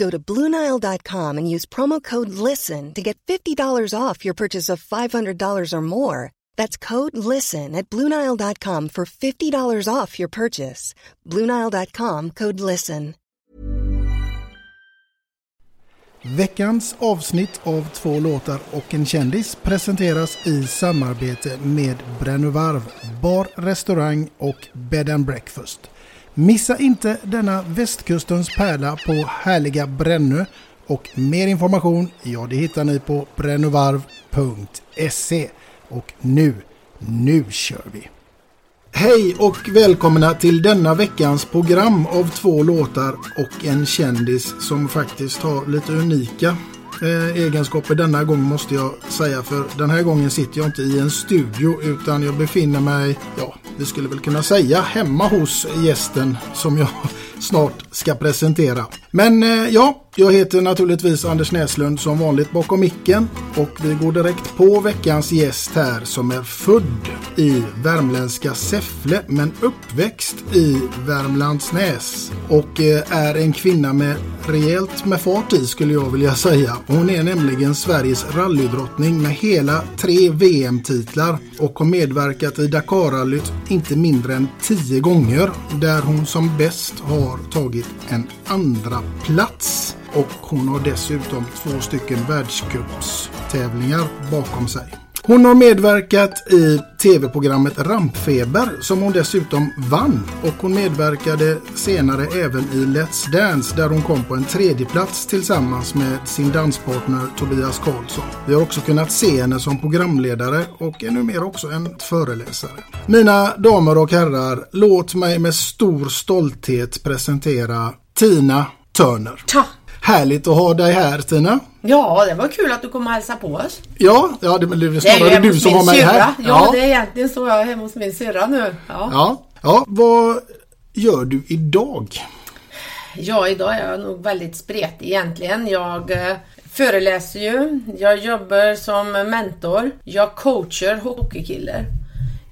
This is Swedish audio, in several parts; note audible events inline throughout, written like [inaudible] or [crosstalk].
Go to Bluenile.com and use promo code LISTEN to get $50 off your purchase of $500 or more. That's code LISTEN at Bluenile.com for $50 off your purchase. Bluenile.com code LISTEN. Veckans avsnitt av två låtar och en kändis presenteras i samarbete med Brännövarv, bar, restaurang och bed and breakfast. Missa inte denna västkustens pärla på härliga Brännö och mer information, ja det hittar ni på brännövarv.se. Och nu, nu kör vi! Hej och välkomna till denna veckans program av två låtar och en kändis som faktiskt har lite unika eh, egenskaper denna gång måste jag säga för den här gången sitter jag inte i en studio utan jag befinner mig, ja, vi skulle väl kunna säga hemma hos gästen som jag [laughs] snart ska presentera. Men eh, ja, jag heter naturligtvis Anders Näslund som vanligt bakom micken och vi går direkt på veckans gäst här som är född i värmländska Säffle men uppväxt i Värmlandsnäs och eh, är en kvinna med rejält med fart i skulle jag vilja säga. Hon är nämligen Sveriges rallydrottning med hela tre VM-titlar och har medverkat i Dakarrallyt inte mindre än tio gånger där hon som bäst har tagit en andra plats. Och hon har dessutom två stycken världscupstävlingar bakom sig. Hon har medverkat i tv-programmet Rampfeber som hon dessutom vann och hon medverkade senare även i Let's Dance där hon kom på en tredjeplats tillsammans med sin danspartner Tobias Karlsson. Vi har också kunnat se henne som programledare och är numera också en föreläsare. Mina damer och herrar, låt mig med stor stolthet presentera Tina Turner. Ta. Härligt att ha dig här Tina. Ja, det var kul att du kom och hälsade på oss. Ja, ja det, det är Det är snarare du som var med syrra. här. Ja, det är egentligen så jag är hemma hos min syrra nu. Ja. ja. Ja, vad gör du idag? ja, idag är jag nog väldigt spretig egentligen. Jag eh, föreläser ju, jag jobbar som mentor, jag coachar hockeykillar.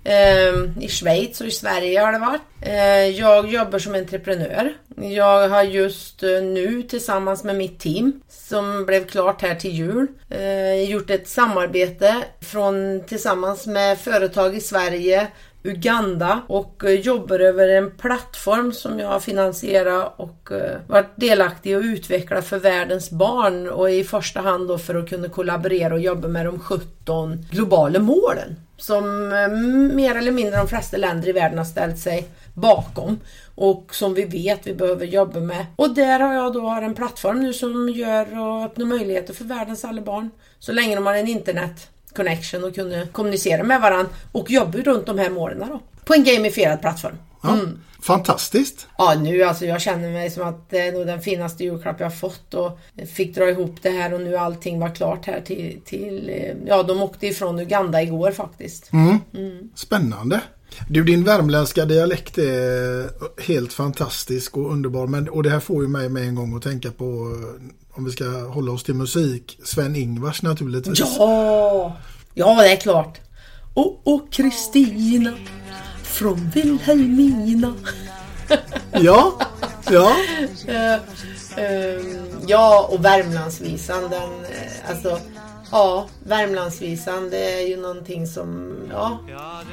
Ehm, I Schweiz och i Sverige har det varit. Ehm, jag jobbar som entreprenör. Jag har just eh, nu tillsammans med mitt team som blev klart här till jul eh, gjort ett samarbete från, tillsammans med företag i Sverige Uganda och eh, jobbar över en plattform som jag har finansierat och eh, varit delaktig och utveckla för världens barn och i första hand då för att kunna kollaborera och jobba med de 17 globala målen som eh, mer eller mindre de flesta länder i världen har ställt sig bakom och som vi vet vi behöver jobba med. Och där har jag då en plattform nu som gör och öppnar möjligheter för världens alla barn så länge de har en internet connection och kunna kommunicera med varandra och jobba runt de här målen då. På en gamifierad plattform. Ja, Fantastiskt. Ja, nu alltså jag känner mig som att det är nog den finaste julklapp jag fått och fick dra ihop det här och nu allting var klart här till, till ja de åkte ifrån Uganda igår faktiskt. Spännande. Du, din värmländska dialekt är helt fantastisk och underbar. Men, och det här får ju mig med en gång att tänka på, eh, om vi ska hålla oss till musik, Sven-Ingvars naturligtvis. Ja, ja det är klart. Och, och Kristina från Vilhelmina. [laughs] Ja, ja. Eh, eh, ja, och Värmlandsvisan, den, eh, alltså, ja, Värmlandsvisan, det är ju någonting som, ja,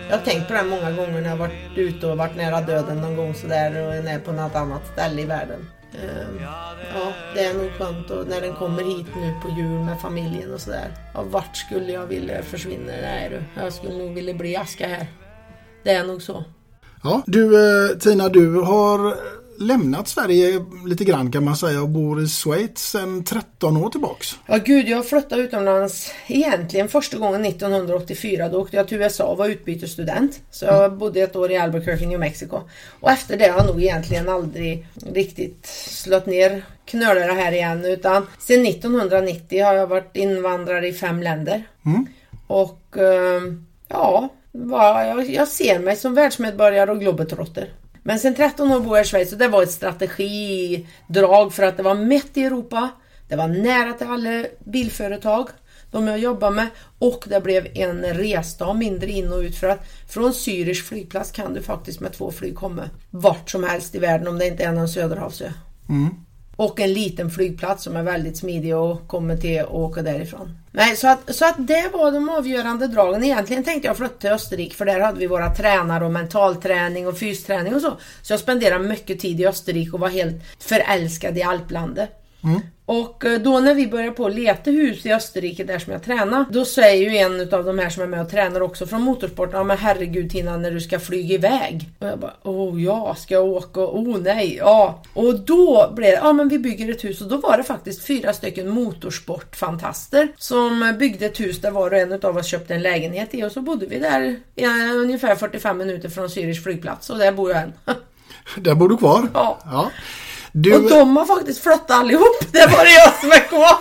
jag har tänkt på det många gånger när jag varit ute och varit nära döden någon gång sådär och är på något annat ställe i världen. Ja, det är nog skönt och när den kommer hit nu på jul med familjen och sådär. Ja, vart skulle jag vilja försvinna? Nej du, jag skulle nog vilja bli aska här. Det är nog så. ja. Du eh, Tina, du har lämnat Sverige lite grann kan man säga och bor i Schweiz sedan 13 år tillbaks. Ja gud, jag flyttade utomlands egentligen första gången 1984. Då åkte jag till USA och var utbytesstudent. Så jag bodde ett år i Albuquerque, New Mexico. Och efter det har jag nog egentligen aldrig riktigt slått ner knölarna här igen. Utan sedan 1990 har jag varit invandrare i fem länder. Och eh, ja, jag ser mig som världsmedborgare och globetrotter. Men sen 13 år bor jag i Schweiz och det var ett strategidrag för att det var mitt i Europa. Det var nära till alla bilföretag, de jag jobbar med. Och det blev en resdag mindre in och ut för att från Zürich flygplats kan du faktiskt med två flyg komma vart som helst i världen om det inte är någon söderhavsö. Mm. Och en liten flygplats som är väldigt smidig att komma till och åka därifrån. Nej, så att, så att det var de avgörande dragen. Egentligen tänkte jag flytta till Österrike för där hade vi våra tränare och mentalträning och fysträning och så. Så jag spenderade mycket tid i Österrike och var helt förälskad i alplandet. Mm. Och eh, då när vi började på att leta hus i Österrike där som jag tränade, då säger ju en av de här som är med och tränar också från motorsport, ja men herregud Tina när du ska flyga iväg. Och jag bara, oh ja, ska jag åka? Oh nej, ja. Och då blev det, ja men vi bygger ett hus och då var det faktiskt fyra stycken motorsportfantaster som byggde ett hus där var och en av oss köpte en lägenhet i och så bodde vi där i ungefär 45 minuter från Zürich flygplats och där bor jag än. [laughs] Där bor du kvar? Ja. Du, Och de har faktiskt flyttat allihop. Det är bara jag som är kvar.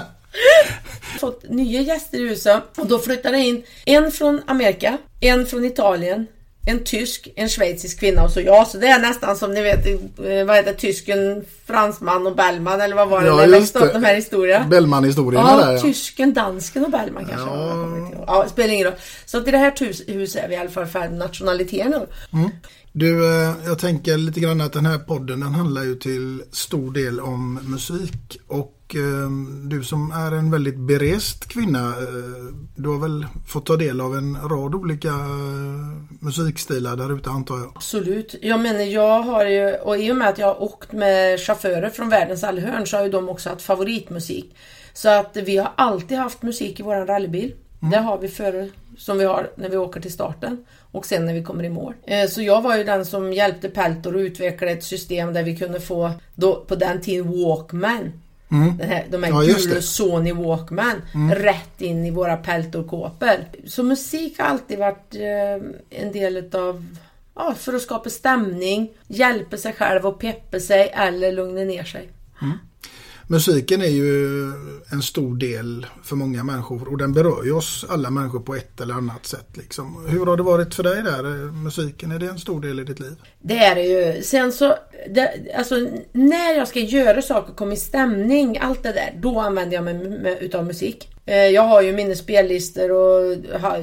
[laughs] fått nya gäster i huset och då flyttade in en från Amerika, en från Italien, en tysk, en schweizisk kvinna och så jag. Så det är nästan som ni vet, eh, vad heter tysken, fransman och Bellman eller vad var det? Ja, jag växte upp de här historierna. Bellman-historierna Ja, där ja. tysken, dansken och Bellman kanske. Ja. Ja. spelar ingen roll. Så att i det här hus- huset är vi i alla fall färdiga nationaliteter nu. Du, eh, jag tänker lite grann att den här podden den handlar ju till stor del om musik och eh, du som är en väldigt berest kvinna, eh, du har väl fått ta del av en rad olika eh, musikstilar där ute antar jag. Absolut. Jag menar jag har ju, och i och med att jag har åkt med chaufförer från världens alla hörn så har ju de också haft favoritmusik. Så att vi har alltid haft musik i våran rallybil. Det har vi före, som vi har när vi åker till starten och sen när vi kommer i mål. Eh, Så jag var ju den som hjälpte Peltor att utveckla ett system där vi kunde få, då, på den tiden, Walkman. Den här, de här Ja, gula. Sony Walkman rätt in i våra peltorkåpor. Så musik har alltid varit eh, en del utav Ja, för att skapa stämning, hjälpa sig själv och peppa sig eller lugna ner sig. Musiken är ju en stor del för många människor och den berör ju oss alla människor på ett eller annat sätt. Liksom. Hur har det varit för dig där? Musiken, är det en stor del i ditt liv? Det är det ju. Sen så, det, alltså när jag ska göra saker, komma i stämning, allt det där, då använder jag mig med, utav musik. Eh, jag har ju mina spellistor och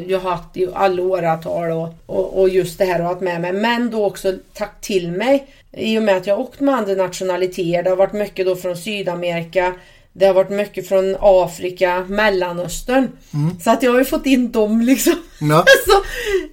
jag har haft i alla åratal och, och, och just det här har jag haft med mig. Men då också tagit till mig i och med att jag har åkt med andra nationaliteter. Det har varit mycket då från Sydamerika. Det har varit mycket från Afrika, Mellanöstern. Så att jag har ju fått in dem liksom. Ja. [laughs] Alltså,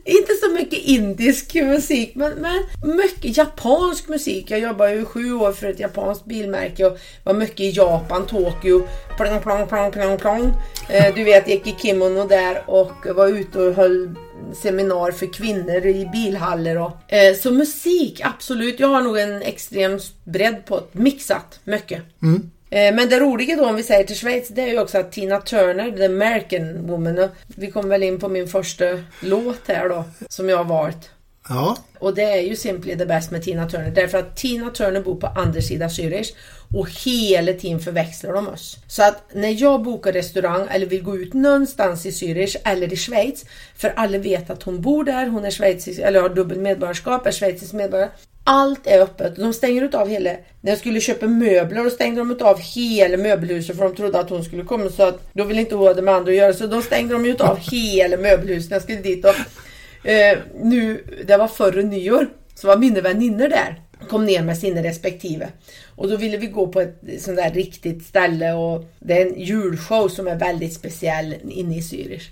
inte så mycket indisk musik men, men mycket japansk musik. Jag jobbade ju sju år för ett japanskt bilmärke och var mycket i Japan, Tokyo. Plong, plong, plong, plong, plong. Eh, du vet, gick i kimono där och var ute och höll seminar för kvinnor i bilhaller. Och, eh, så musik, absolut. Jag har nog en extrem bredd på mixat mycket. Eh, Eh, men det roliga då om vi säger till Schweiz det är ju också att Tina Turner, The American Woman, vi kom väl in på min första låt här då, som jag har valt. Ja. Och det är ju Simply the Best med Tina Turner. Därför att Tina Turner bor på andra sidan Zürich. Och hela tiden förväxlar de oss. Så att när jag bokar restaurang eller vill gå ut någonstans i Zürich eller i Schweiz. För alla vet att hon bor där, hon är schweizisk, eller har dubbel medborgarskap, är schweizisk medborgare. Allt är öppet. De stänger ut av hela... När jag skulle köpa möbler då stängde de ut av hela möbelhuset för de trodde att hon skulle komma så att då ville inte hon ha det med andra att göra så då stängde de ut av hela möbelhuset när jag skulle dit och eh, nu, det var förra nyår, så var mina väninnor där kom ner med sina respektive. Och då ville vi gå på ett sånt där riktigt ställe och det är en julshow som är väldigt speciell inne i Zürich.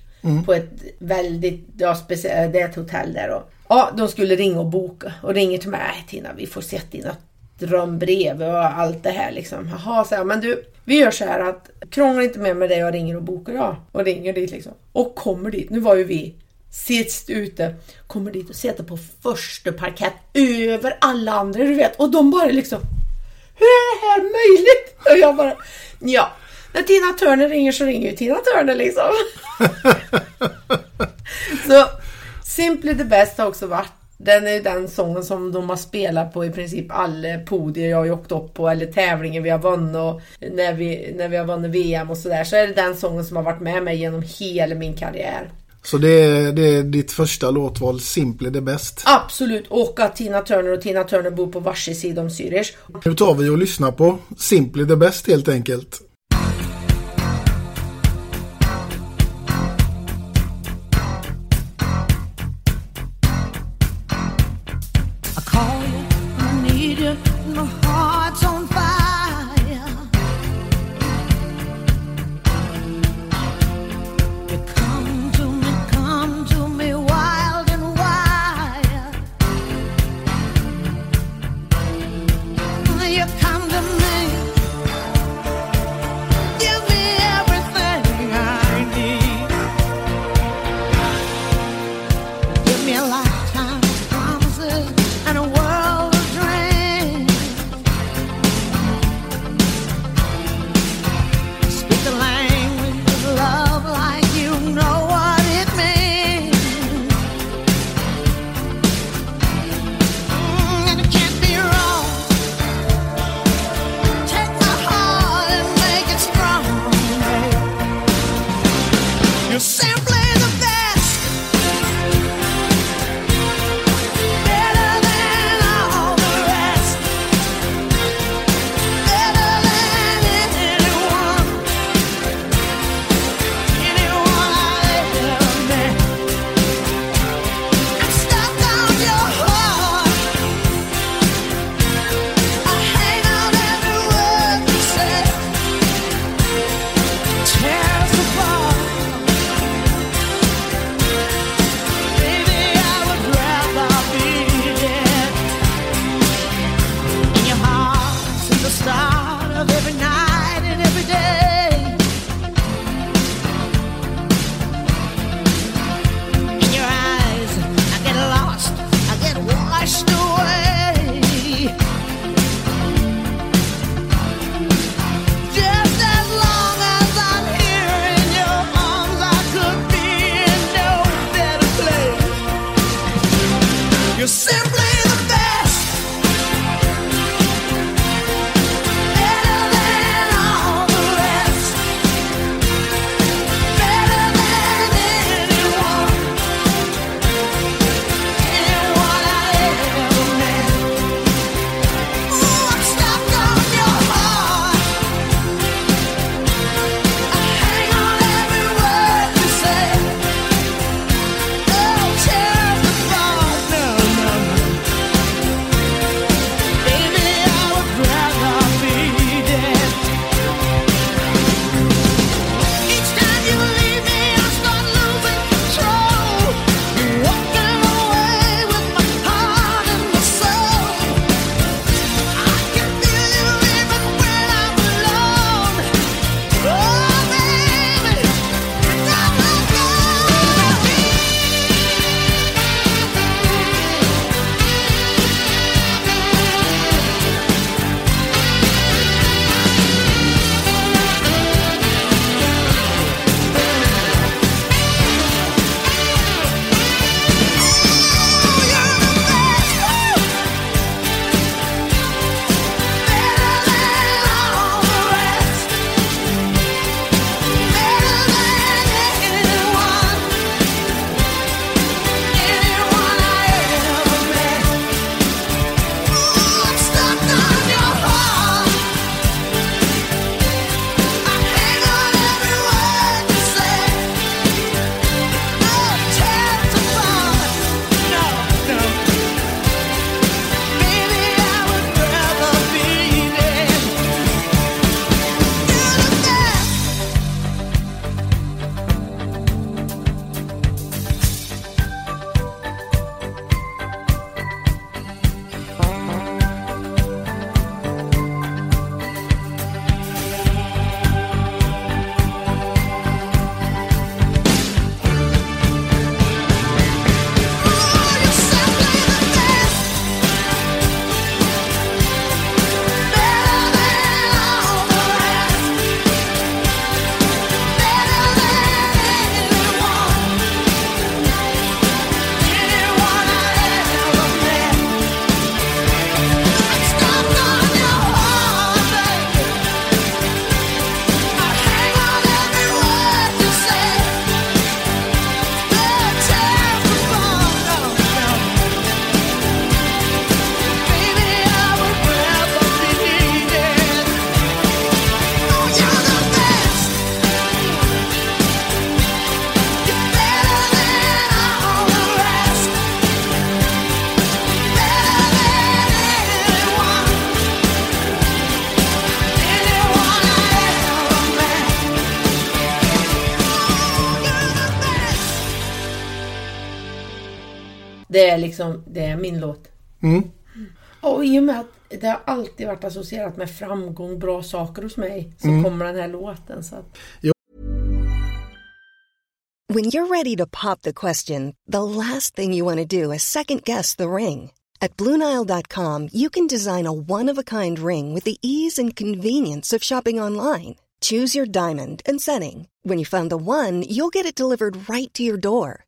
På ett väldigt, ja speciellt, det är ett hotell där och ja, de skulle ringa och boka och ringer till mig, "Nej, Tina vi får sätta in något drömbrev och allt det här liksom. Jaha, så här, men du, vi gör så här att krångla inte med med det jag ringer och bokar ja. Och ringer dit liksom. Och kommer dit, nu var ju vi sist ute, kommer dit och sitter på första parkett över alla andra du vet. Och de bara liksom, hur är det här möjligt? Och jag bara, ja. När Tina Turner ringer så ringer ju Tina Turner liksom. [laughs] så Simply the Best har också varit den är den sången som de har spelat på i princip alla podier jag har åkt upp på eller tävlingar vi har vunnit och när vi, när vi har vunnit VM och sådär så är det den sången som har varit med mig genom hela min karriär. Så det är, det är ditt första låtval, Simply the Best. Absolut, och att Tina Turner och Tina Turner bor på varsin sida om Zürich. Nu tar vi och lyssnar på Simply the Best helt enkelt. Liksom, det är min låt. Mm. Och i och med att det har alltid varit associerat med framgång, bra saker hos mig, så kommer den här låten. Så att, When you're ready to pop the question, the last thing you want to do is second guess the ring. At Bluenile.com, you can design a one of a kind ring with the ease and convenience of shopping online. Choose your diamond and setting. When you find the one, you'll get it delivered right to your door.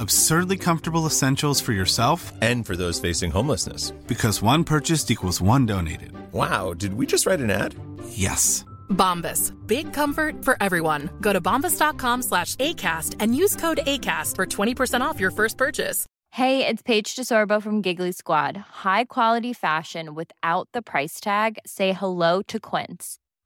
Absurdly comfortable essentials for yourself And for those facing homelessness. because one purchased equals one donated. Wow, did we just write an ad? Yes. Bombas. Big comfort for everyone. Go to bombas.com slash ACAST and use code ACAST for 20% off your first purchase. Hey, it's Paige DeSorbo from Giggly Squad. High quality fashion without the price tag. Say hello to Quince.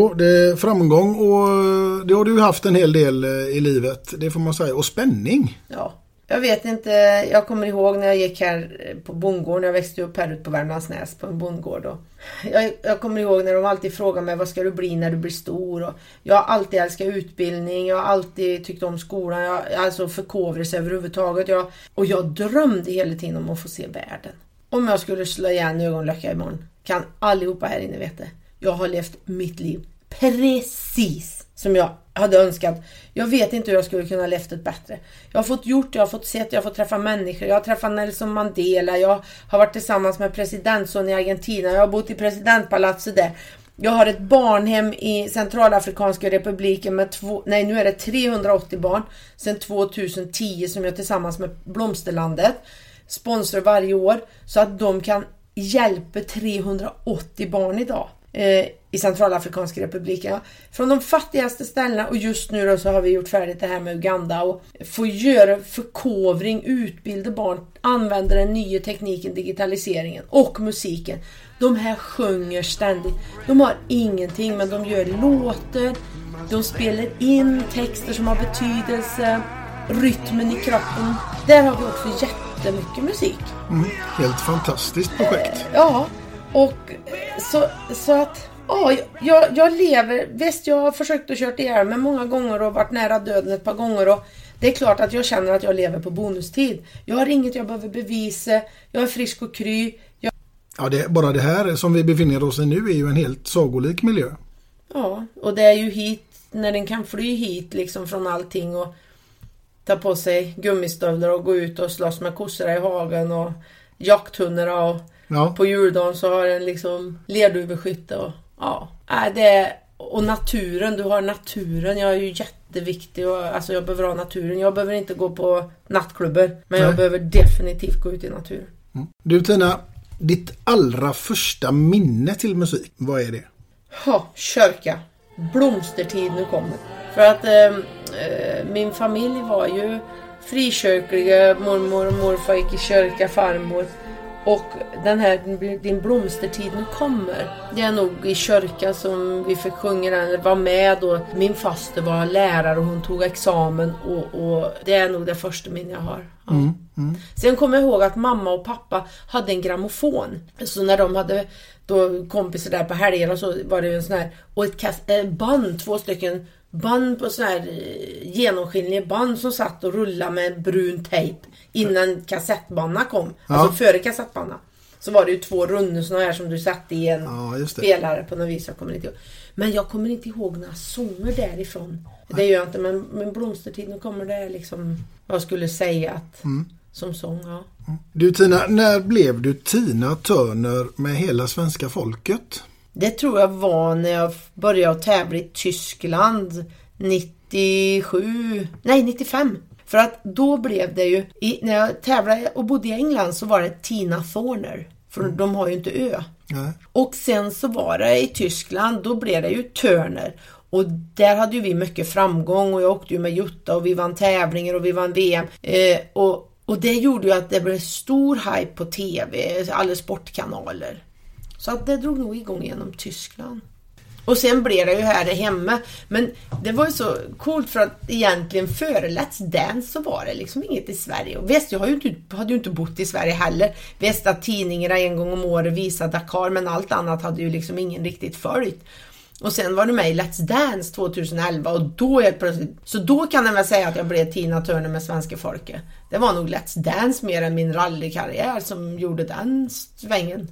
Och det är framgång och eh, det har du ju haft en hel del eh, i livet, det får man säga. Och spänning. ja. Jag vet inte, jag kommer ihåg när jag gick här eh, på bondgården, jag växte upp här ute på Värmlandsnäs på en bondgård. Och jag, jag kommer ihåg när de alltid frågade mig vad ska du bli när du blir stor? Och jag har alltid älskat utbildning, jag har alltid tyckt om skolan, jag, alltså förkovrelse överhuvudtaget. Jag, och jag drömde hela tiden om att få se världen. Om jag skulle slå igen ögonlocken imorgon, kan allihopa här inne veta. Jag har levt mitt liv precis som jag hade önskat. Jag vet inte hur jag skulle kunna levt ett bättre. Jag har fått gjort, jag har fått sett, jag har fått träffa människor. Jag har träffat Nelson Mandela, jag har varit tillsammans med presidentson i Argentina, jag har bott i presidentpalatset där. Jag har ett barnhem i Centralafrikanska republiken med två, nej nu är det 380 barn sedan 2010 som jag tillsammans med Blomsterlandet sponsrar varje år så att de kan hjälpa 380 barn idag eh, i Centralafrikanska republiken. Från de fattigaste ställena och just nu då så har vi gjort färdigt det här med Uganda och få göra förkovring, utbilda barn, använda den nya tekniken, digitaliseringen och musiken. De här sjunger ständigt. De har ingenting men de gör låtar, de spelar in texter som har betydelse, rytmen i kroppen. Där har vi också jättemycket musik. Mm, helt fantastiskt projekt. Ja, och så, så att ja, jag, jag lever, visst jag har försökt att kört ihjäl mig många gånger och varit nära döden ett par gånger och det är klart att jag känner att jag lever på bonustid. Jag har inget jag behöver bevisa, jag är frisk och kry. Jag, Ja, det, bara det här som vi befinner oss i nu är ju en helt sagolik miljö. ja, och det är ju hit, när den kan fly hit liksom från allting och ta på sig gummistövlar och gå ut och slåss med kossorna i hagen och jakthundar och Ja. på juldagen så har den liksom lerduveskytte och ja, det är, och naturen, du har naturen. Jag är ju jätte jätteviktig. Och, alltså jag behöver ha naturen. Jag behöver inte gå på nattklubbar. Men Nej. jag behöver definitivt gå ut i naturen. Du Tina, ditt allra första minne till musik, vad är det? Ja, kyrka. Blomstertid nu kommer. För att eh, eh, min familj var ju frikyrkliga. Mormor och morfar gick i kyrka, farmor. Och den här Din blomstertid nu kommer. Det är nog i kyrka som vi fick sjunga den, eller var med då. Min faster var lärare och hon tog examen och, och det är nog det första minne jag har. Ja. Mm, mm. Sen kommer jag ihåg att mamma och pappa hade en grammofon. Så när de hade då kompisar där på helgerna så var det ju en sån här och ett eh, band, två stycken band på sån här eh, genomskinliga band som satt och rullade med brun tejp innan kassettbandarna kom. Ja. Alltså före kassettbandarna. Så var det ju två rundor såna här som du satte i en Ja, spelare på något vis. Jag kommer inte ihåg. Men jag kommer inte ihåg några sånger därifrån. Det gör jag inte men, men Blomstertid nu kommer det liksom vad jag skulle säga att Mm. som sång, ja. Du Tina, när blev du Tina Turner med hela svenska folket? Det tror jag var när jag började tävla i Tyskland 97, nej 95. För att då blev det ju, i, när jag tävlade och bodde i England så var det Tina Thorner. För de har ju inte ö. Nej. Och sen så var det i Tyskland, då blev det ju Turner. Och där hade ju vi mycket framgång och jag åkte ju med Jutta och vi vann tävlingar och vi vann VM. Eh, och, och det gjorde ju att det blev stor hype på TV, alla sportkanaler. Så att det drog nog igång genom Tyskland. Och sen blev det ju här hemma. Men det var ju så coolt för att egentligen före Let's Dance så var det liksom inget i Sverige. Och visst, jag har ju inte, hade ju inte bott i Sverige heller. Visst att tidningarna en gång om året visade Dakar men allt annat hade ju liksom ingen riktigt följt. Och sen var du med i Let's Dance 2011 och då helt plötsligt, så då kan jag väl säga att jag blev Tina Turner med svenska folket. Det var nog Let's Dance mer än min rallykarriär som gjorde den svängen.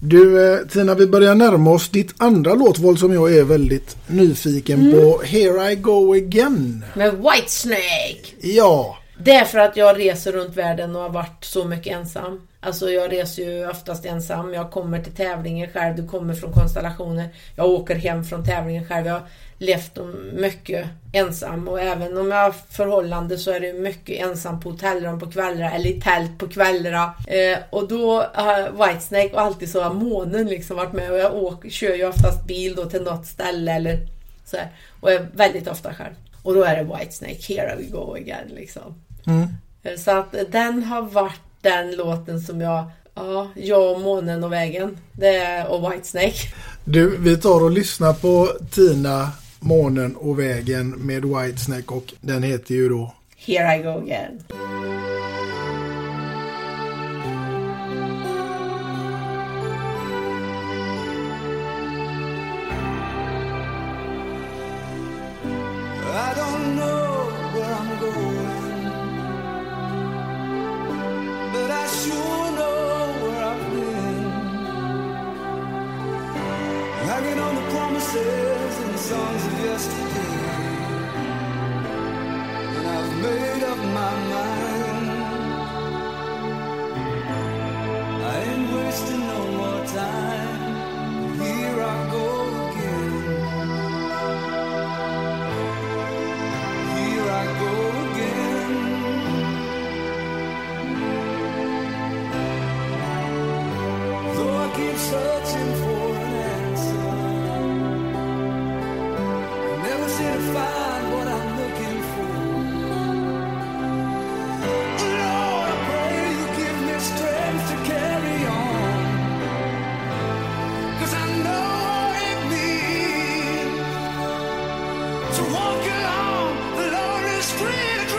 Du eh, Tina, vi börjar närma oss ditt andra låtval som jag är väldigt nyfiken Mm. på. Here I go again. Med Whitesnake! Ja, Det är för att jag reser runt världen och har varit så mycket ensam. Alltså jag reser ju oftast ensam. Jag kommer till tävlingen själv. Du kommer från konstellationer. Jag åker hem från tävlingen själv. Jag levt mycket ensam. Och även om jag har förhållande så är det mycket ensam på hotellrum på kvällar. Eller i tält på kvällar. Eh, och då har Whitesnake och alltid så har månen liksom varit med. Och jag åker, kör ju oftast bil då till något ställe eller så här. Och är väldigt ofta själv. Och då är det Whitesnake, here we go again liksom. Mm. Eh, Så att den har varit den låten som jag, ja, jag och månen och vägen. Det är, och Whitesnake. du vi tar och lyssnar på Tina, Månen och vägen med Whitesnake och den heter ju då Here I go again. to walk along. The lonely street.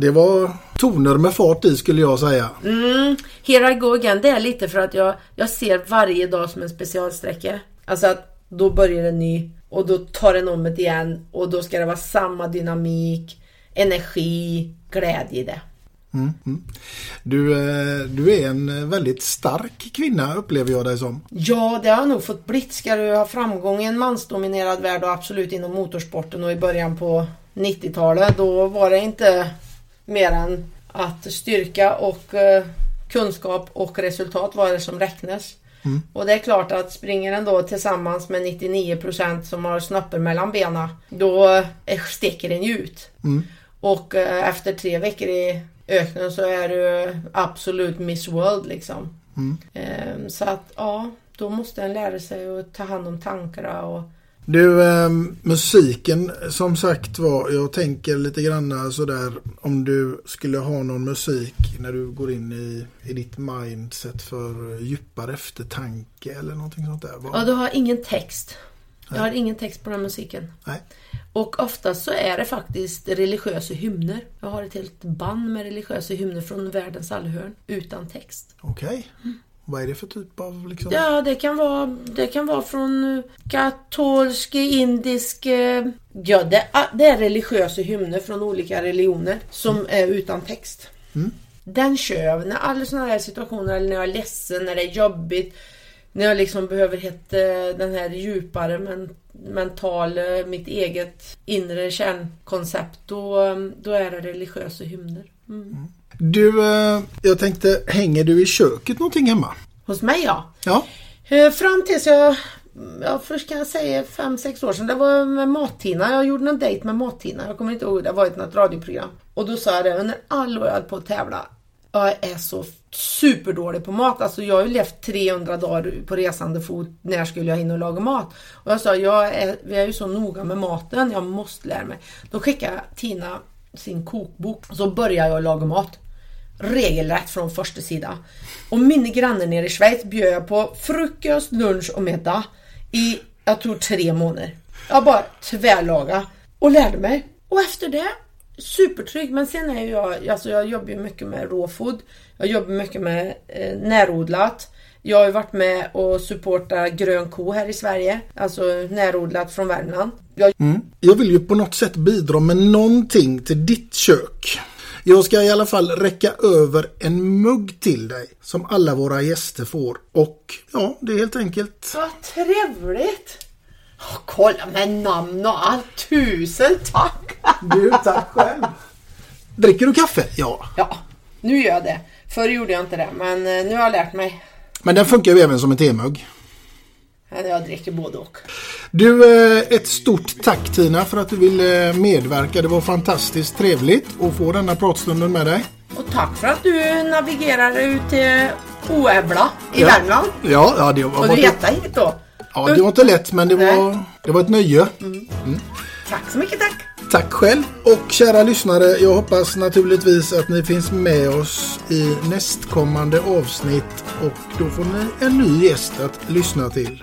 Det var toner med fart i skulle jag säga. Mm, Here I go again, det är lite för att jag, jag ser varje dag som en specialsträcka. Alltså att då börjar en ny och då tar den om det igen och då ska det vara samma dynamik, energi, glädje i det. Mm, mm. Du, eh, du är en väldigt stark kvinna upplever jag dig som. Ja, det har jag nog fått blivit. Ska du ha framgång i en mansdominerad värld och absolut inom motorsporten och i början på 90-talet då var det inte mer än att styrka och eh, kunskap och resultat var det som räknas. Mm. Och det är klart att springer den då tillsammans med 99% som har snoppar mellan benen då eh, sticker den ju ut. Mm. Och eh, efter tre veckor i öknen så är du absolut Miss World liksom. Mm. Ehm, Så att ja, då måste en lära sig att ta hand om tankarna och Du, eh, musiken som sagt var, jag tänker lite grann sådär om du skulle ha någon musik när du går in i, i ditt mindset för djupare eftertanke eller någonting sånt där. Vad- Ja, du har ingen text. Jag har ingen text på den musiken. Nej. Och oftast så är det faktiskt religiösa hymner. Jag har ett helt band med religiösa hymner från världens alla hörn utan text. Okej. Vad är det för typ av liksom? Ja, det kan vara, det kan vara från eh, katolsk, indisk... eh, Ja, det, ah, det är religiösa hymner från olika religioner som är utan text. Mm. Den kör jag när alla sådana här situationer, eller när jag är ledsen, när det är jobbigt, när jag liksom behöver hitta den här djupare men, mental, eh, mitt eget inre kärnkoncept, då, eh, då är det religiösa hymner. Mm. Du, eh, jag tänkte, hänger du i köket någonting hemma? Hos mig ja. Ja. Eh, Fram tills jag, ja först kan jag säga 5-6 år sedan, det var med Mat-Tina. Jag gjorde en dejt med Mat-Tina. Jag kommer inte ihåg, det var ett något radioprogram. Och då sa jag det, under alla år jag höll på att tävla, jag är så superdålig på mat. Alltså jag har ju levt 300 dagar på resande fot. När skulle jag hinna och laga mat? Och jag sa, jag är, vi är ju så noga med maten, jag måste lära mig. Då skickade Tina sin kokbok. Så började jag laga mat. Regelrätt från första sidan. Och mina grannar nere i Schweiz bjöd jag på frukost, lunch och middag i, jag tror tre månader. Jag bara tvärlaga och lärde mig. Och efter det, supertrygg. Men sen är jag, alltså jag jobbar ju mycket med råfood. Jag jobbar mycket med eh, närodlat. Jag har ju varit med och supportat Grön Ko här i Sverige. Alltså närodlat från Värmland. Jag Mm. Jag vill ju på något sätt bidra med någonting till ditt kök. Jag ska i alla fall räcka över en mugg till dig som alla våra gäster får. Och ja, det är helt enkelt... Vad trevligt! Åh, kolla med namn och allt. Tusen tack! Du, tack själv. Dricker du kaffe? Ja. Ja, nu gör jag det. Förr gjorde jag inte det, men eh, nu har jag lärt mig. Men den funkar ju även som en temugg. Jag dricker både och. Du, eh, ett stort tack Tina för att du ville medverka. Det var fantastiskt trevligt att få denna pratstunden med dig. Och tack för att du navigerar ut till Oävla i Ja. Värmland. Ja, ja det var, Och du reta hit då. ja, det var inte lätt men det var, det var ett nöje. Tack så mycket, tack. Tack själv. Och kära lyssnare, jag hoppas naturligtvis att ni finns med oss i nästkommande avsnitt och då får ni en ny gäst att lyssna till.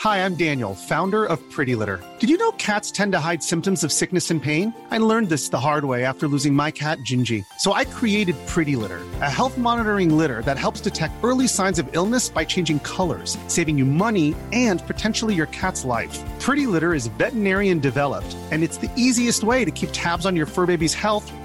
Hi, I'm Daniel, founder of Pretty Litter. Did you know cats tend to hide symptoms of sickness and pain? I learned this the hard way after losing my cat, Gingy. So I created Pretty Litter, a health monitoring litter that helps detect early signs of illness by changing colors, saving you money and potentially your cat's life. Pretty Litter is veterinarian developed, and it's the easiest way to keep tabs on your fur baby's health